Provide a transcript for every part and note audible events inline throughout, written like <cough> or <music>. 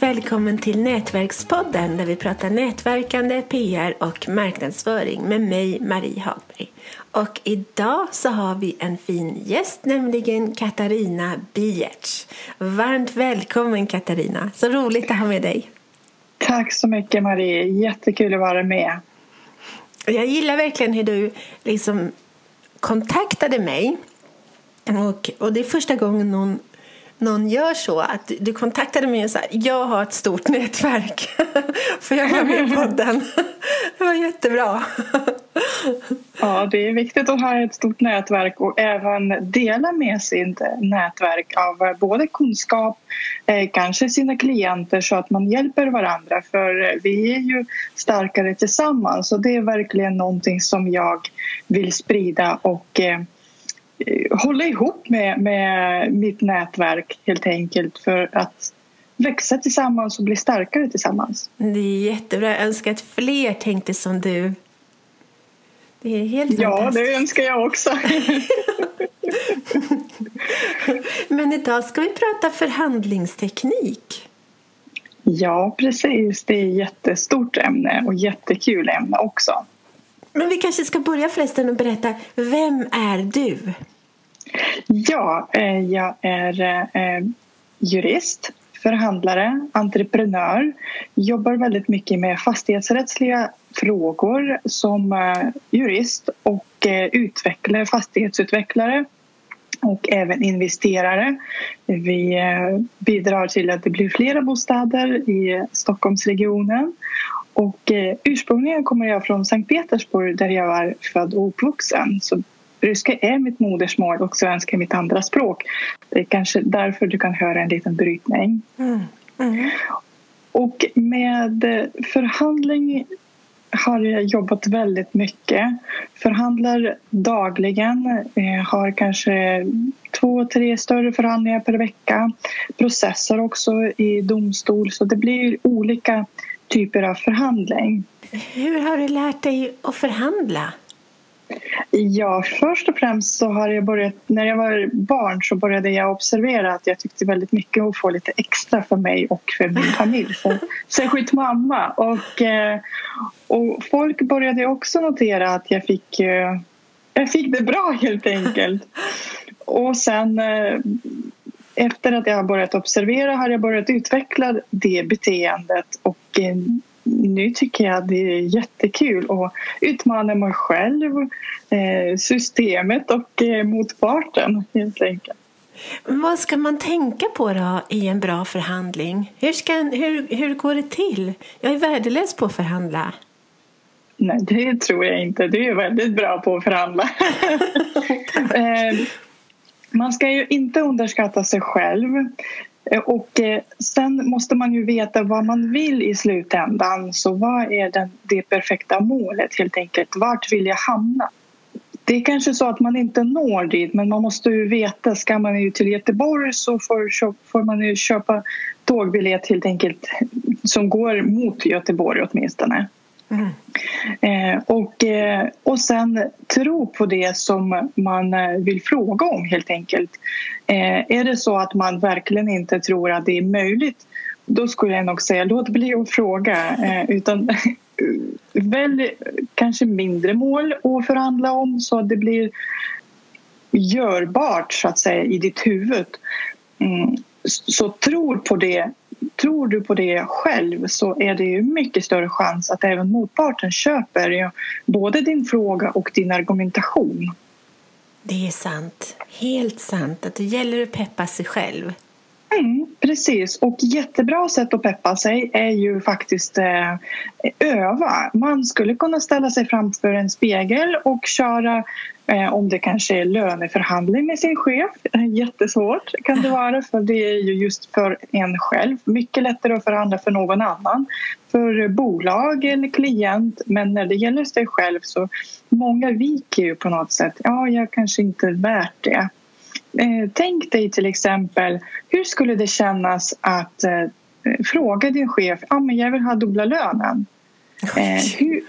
varmt välkommen till Nätverkspodden där vi pratar nätverkande, PR och marknadsföring med mig, Marie Hagberg. Och idag så har vi en fin gäst, nämligen Katarina Biertz. Varmt välkommen Katarina, så roligt att ha med dig. Tack så mycket Marie, jättekul att vara med. Jag gillar verkligen hur du liksom kontaktade mig. Och, och det är första gången någon någon gör så att du kontaktade mig och sa jag har ett stort <laughs> nätverk <laughs> för jag var med i podden. <laughs> Det var jättebra. Ja, det är viktigt att ha ett stort nätverk och även dela med sitt nätverk av eh, både kunskap, eh, kanske sina klienter så att man hjälper varandra för eh, vi är ju starkare tillsammans och det är verkligen någonting som jag vill sprida och hålla ihop med, med mitt nätverk helt enkelt för att växa tillsammans och bli starkare tillsammans. Det är jättebra. Jag önskar att fler tänkte som du. Det är helt Ja, det önskar jag också. <laughs> Men idag ska vi prata förhandlingsteknik. Ja, precis. Det är ett jättestort ämne och jättekul ämne också. Men vi kanske ska börja förresten och berätta, vem är du? Ja, eh, jag är eh, jurist, förhandlare, entreprenör. Jobbar väldigt mycket med fastighetsrättsliga frågor som eh, jurist och utvecklare, fastighetsutvecklare och även investerare. Vi bidrar till att det blir flera bostäder i Stockholmsregionen och ursprungligen kommer jag från Sankt Petersburg där jag var född och uppvuxen. Så Ryska är mitt modersmål och svenska är mitt andra språk. Det är kanske därför du kan höra en liten brytning. Mm. Mm. Och med förhandling har jag jobbat väldigt mycket. Förhandlar dagligen, eh, har kanske två, tre större förhandlingar per vecka. Processar också i domstol, så det blir olika typer av förhandling. Hur har du lärt dig att förhandla? Ja, först och främst så har jag börjat, när jag var barn så började jag observera att jag tyckte väldigt mycket att få lite extra för mig och för min familj, <laughs> särskilt mamma. Och, eh, och folk började också notera att jag fick, eh, jag fick det bra helt enkelt. <laughs> Och sen eh, efter att jag har börjat observera har jag börjat utveckla det beteendet och nu tycker jag det är jättekul att utmana mig själv, eh, systemet och eh, motparten helt enkelt. Vad ska man tänka på då i en bra förhandling? Hur, ska, hur, hur går det till? Jag är värdelös på att förhandla. Nej, det tror jag inte. Du är väldigt bra på att förhandla. <laughs> <laughs> Man ska ju inte underskatta sig själv. Eh, och eh, sen måste man ju veta vad man vill i slutändan. Så vad är den, det perfekta målet helt enkelt? Vart vill jag hamna? Det är kanske så att man inte når dit men man måste ju veta, ska man ju till Göteborg så får, får man ju köpa tågbiljett helt enkelt som går mot Göteborg åtminstone. Mm. Eh, och, eh, och sen tro på det som man eh, vill fråga om helt enkelt. Eh, är det så att man verkligen inte tror att det är möjligt då skulle jag nog säga låt bli att fråga eh, utan <laughs> välj kanske mindre mål att förhandla om så att det blir görbart så att säga i ditt huvud. Mm. Så tro på det tror du på det själv så är det ju mycket större chans att även motparten köper både din fråga och din argumentation. Det är sant. Helt sant. Att det gäller att peppa sig själv. Mm, precis, och jättebra sätt att peppa sig är ju faktiskt eh, öva. Man skulle kunna ställa sig framför en spegel och köra eh, om det kanske är löneförhandling med sin chef. <laughs> Jättesvårt kan det vara för det är ju just för en själv. Mycket lättare att förhandla för någon annan, för bolag eller klient. Men när det gäller sig själv så många viker ju på något sätt. Ja, jag kanske inte är värt det. Eh, tänk dig till exempel, hur skulle det kännas att eh, fråga din chef, ah, men jag vill ha dubbla lönen. Eh, hur,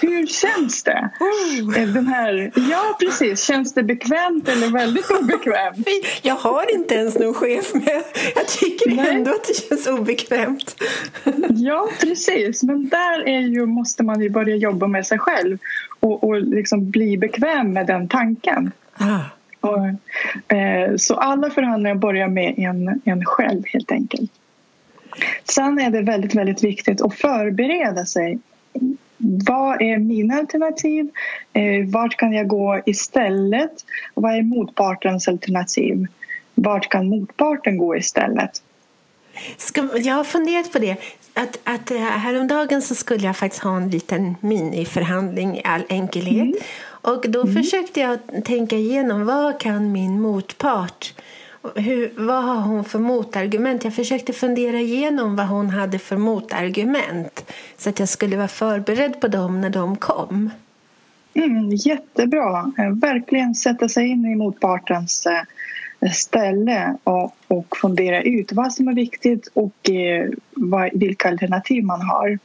<laughs> hur känns det? Oh. Den här, ja, precis. Känns det bekvämt eller väldigt obekvämt? <laughs> Jag har inte ens någon chef, men jag tycker Nej. ändå att det känns obekvämt. <laughs> Ja, precis. Men där är ju, måste man ju börja jobba med sig själv och, och liksom bli bekväm med den tanken. Ah. Och, eh, så alla förhandlingar börjar med en, en själv, helt enkelt. Sen är det väldigt, väldigt viktigt att förbereda sig. Vad är mina alternativ? Eh, vart kan jag gå istället? vad är motpartens alternativ? Vart kan motparten gå istället? Ska, jag har funderat på det. Att, att eh, häromdagen så skulle jag faktiskt ha en liten miniförhandling i all enkelhet. Mm. Och då mm. försökte jag tänka igenom vad kan min motpart hur, vad har hon för motargument? Jag försökte fundera igenom vad hon hade för motargument så att jag skulle vara förberedd på dem när de kom. Mm, jättebra. Eh, verkligen sätta sig in i motpartens eh, ställe och, och fundera ut vad som är viktigt och eh, vad, vilka alternativ man har.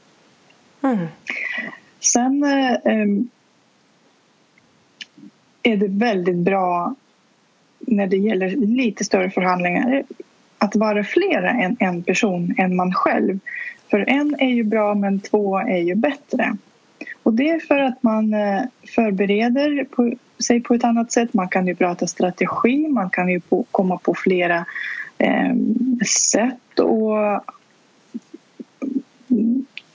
Mm. Sen är det väldigt bra när det gäller lite större förhandlingar att vara flera än en person än man själv. För en är ju bra men två är ju bättre. Och det är för att man eh, förbereder på, sig på ett annat sätt. Man kan ju prata strategi, man kan ju på, komma på flera eh, sätt och,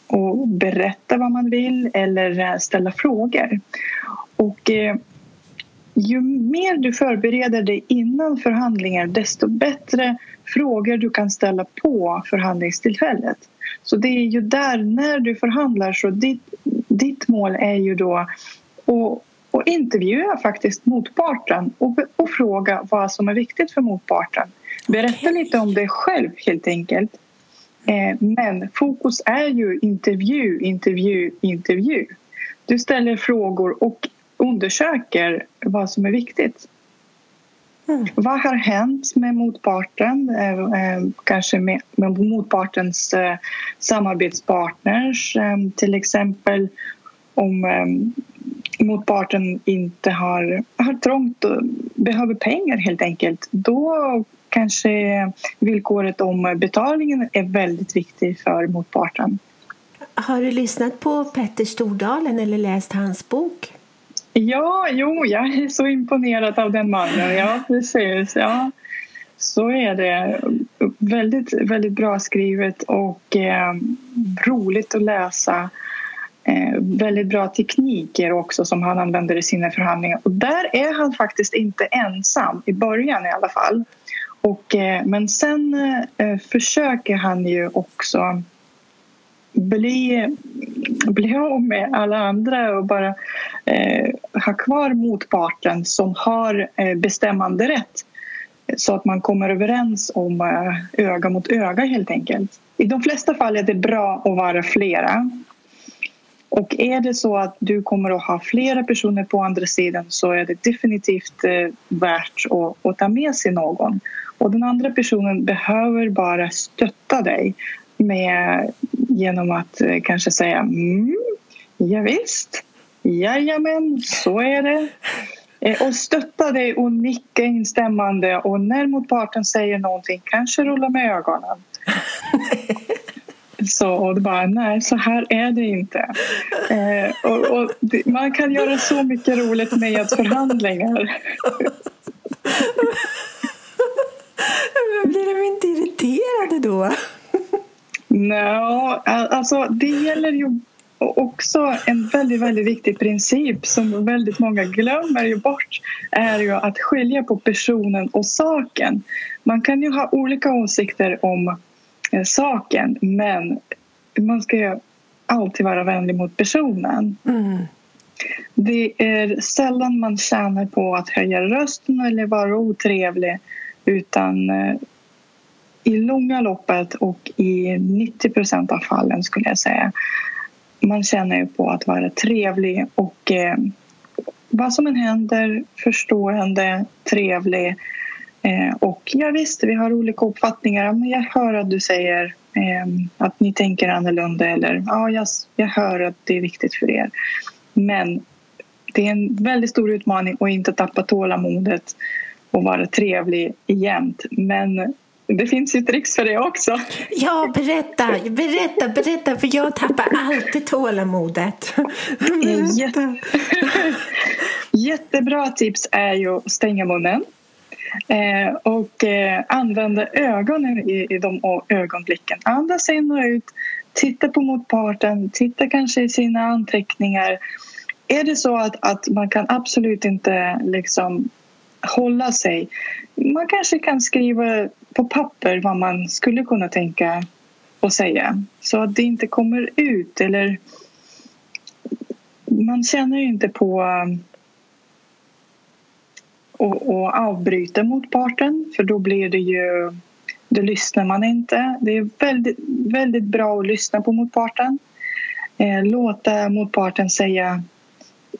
och berätta vad man vill eller eh, ställa frågor. Och eh, ju mer du förbereder dig innan förhandlingar desto bättre frågor du kan ställa på förhandlingstillfället. Så det är ju där, när du förhandlar, så ditt, ditt mål är ju då att och intervjua faktiskt motparten och, och fråga vad som är viktigt för motparten. Berätta lite om dig själv helt enkelt. Eh, men fokus är ju intervju, intervju, intervju. Du ställer frågor och undersöker vad som är viktigt. Mm. Vad har hänt med motparten? Eh, eh, kanske med, med motpartens eh, samarbetspartners. Till exempel om motparten inte har, har trångt och behöver pengar helt enkelt. Då kanske villkoret om betalningen är väldigt viktigt för motparten. Har du lyssnat på Petter Stordalen eller läst hans bok? Ja, jo, jag är så imponerad av den mannen. Ja, precis. Ja. Så är det. Väldigt, väldigt bra skrivet och eh, roligt att läsa. Eh, väldigt bra tekniker också som han använder i sina förhandlingar. Och där är han faktiskt inte ensam, i början i alla fall. Och, eh, men sen eh, försöker han ju också bli, bli av med alla andra och bara eh, ha kvar motparten som har bestämmanderätt bestämmande rätt så att man kommer överens om eh, öga mot öga helt enkelt. I de flesta fall är det bra att vara flera. Och är det så att du kommer att ha flera personer på andra sidan så är det definitivt eh, värt att, att ta med sig någon. Och den andra personen behöver bara stötta dig med, genom att kanske säga mm, ja, visst, jajamän, så är det. Eh, och stötta dig och nicka instämmande och när motparten säger någonting kanske rulla med ögonen. <laughs> Så, och det bara, nej, så här är det inte. Eh, och, och man kan göra så mycket roligt med förhandlingar. Blir de inte irriterade då? No, alltså det gäller ju också en väldigt, väldigt viktig princip som väldigt många glömmer ju bort är ju att skilja på personen och saken. Man kan ju ha olika åsikter om eh, saken men man ska ju alltid vara vänlig mot personen. Mm. Det är sällan man tjänar på att höja rösten eller vara otrevlig utan eh, i långa loppet och i 90 procent av fallen skulle jag säga man känner ju på att vara trevlig och eh, vad som än händer förstående, trevlig eh, och ja visst, vi har olika uppfattningar men jag hör att du säger eh, att ni tänker annorlunda eller ja, jag, jag hör att det är viktigt för er. Men det är en väldigt stor utmaning att inte tappa tålamodet och vara trevlig jämt. Men det finns ju tricks för det också. Ja, berätta, berätta, berätta för jag tappar alltid tålamodet. Jätte... Jättebra tips är ju att stänga munnen eh, och eh, använda ögonen i, i de ögonblicken. Andas in och ut, titta på motparten, titta kanske i sina anteckningar. Är det så att, att man kan absolut inte liksom hålla sig man kanske kan skriva på papper vad man skulle kunna tänka och säga så att det inte kommer ut eller man känner ju inte på um, att avbryta motparten för då blir det ju då lyssnar man inte. Det är väldigt, väldigt bra att lyssna på motparten. Eh, låta motparten säga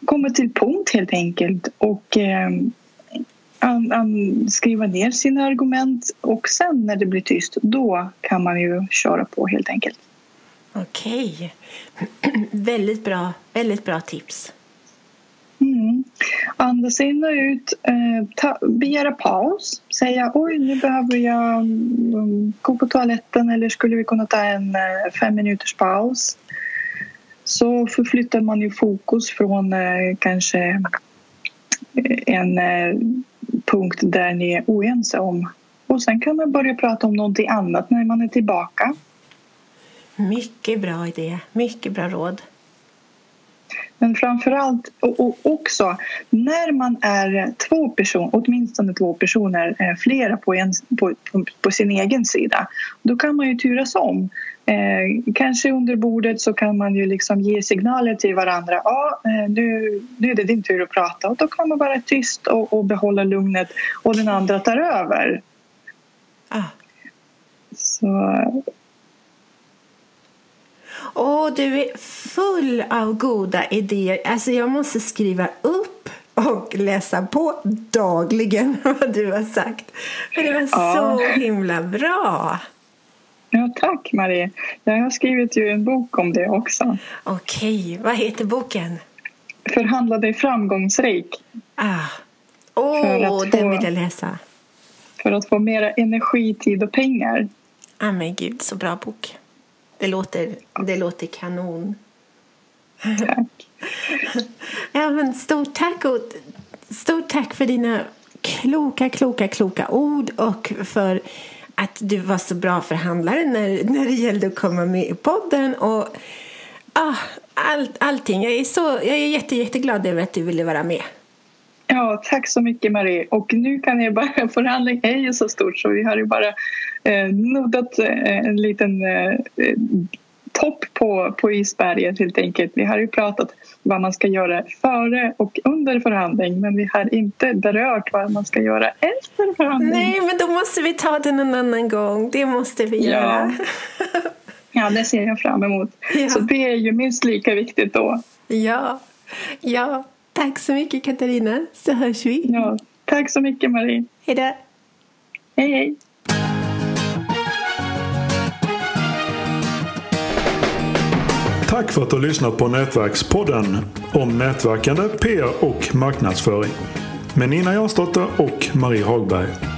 komma till punkt helt enkelt och eh, an, an, skriva ner sina argument och sen när det blir tyst då kan man ju köra på helt enkelt. Okej. <clears throat> väldigt, bra, väldigt bra tips. Mm. Andas in och ut, eh, ta, begära paus, säga oj nu behöver jag um, gå på toaletten eller skulle vi kunna ta en eh, fem minuters paus. Så förflyttar man ju fokus från eh, kanske en eh, punkt där ni är oense om. Och sen kan man börja prata om någonting annat när man är tillbaka. Mycket bra idé, mycket bra råd. Men framför allt och också när man är två personer, åtminstone två personer, eh, flera på, en, på, på, sin egen sida, då kan man ju turas om. Eh, kanske under bordet så kan man ju liksom ge signaler till varandra. Ja, eh, nu, nu är det din tur att prata och då kan man vara tyst och, och behålla lugnet och den andra tar över. Ah. Så Åh, du är full av goda idéer. Alltså, jag måste skriva upp och läsa på dagligen <laughs> vad du har sagt. För det var ja. så himla bra. Ja, tack Marie. Jag har skrivit ju en bok om det också. Okej, vad heter boken? Förhandla dig framgångsrik. Ah. Åh, oh, den vill jag läsa. För att få mera energi, tid och pengar. Ah, men gud, så bra bok. Det låter, det låter kanon. Tack. ja, men stort tack och stort tack för dina kloka, kloka, kloka ord och för att du var så bra förhandlare när, när det gällde att komma med i podden. Och, ah, all, allting. Jag är, så, jag är jätte, jätteglad över att du ville vara med. Ja, tack så mycket Marie. Och nu kan jag bara, <laughs> förhandling är ju så stort så vi har ju bara eh, nuddat eh, en liten eh, topp på, på isberget helt enkelt. Vi har ju pratat vad man ska göra före och under förhandling men vi har inte berört vad man ska göra efter förhandling. Nej, men då måste vi ta det någon annan gång. Det måste vi ja. göra. ja, det ser jag fram emot. Ja. Så det är ju minst lika viktigt då. Ja, ja. Tack så mycket Katarina, så hörs vi. Ja, tack så mycket Marie. Hej då. Hej, hej. Tack för att du har lyssnat på Nätverkspodden om nätverkande, PR och marknadsföring med Nina Jansdotter och Marie Hagberg.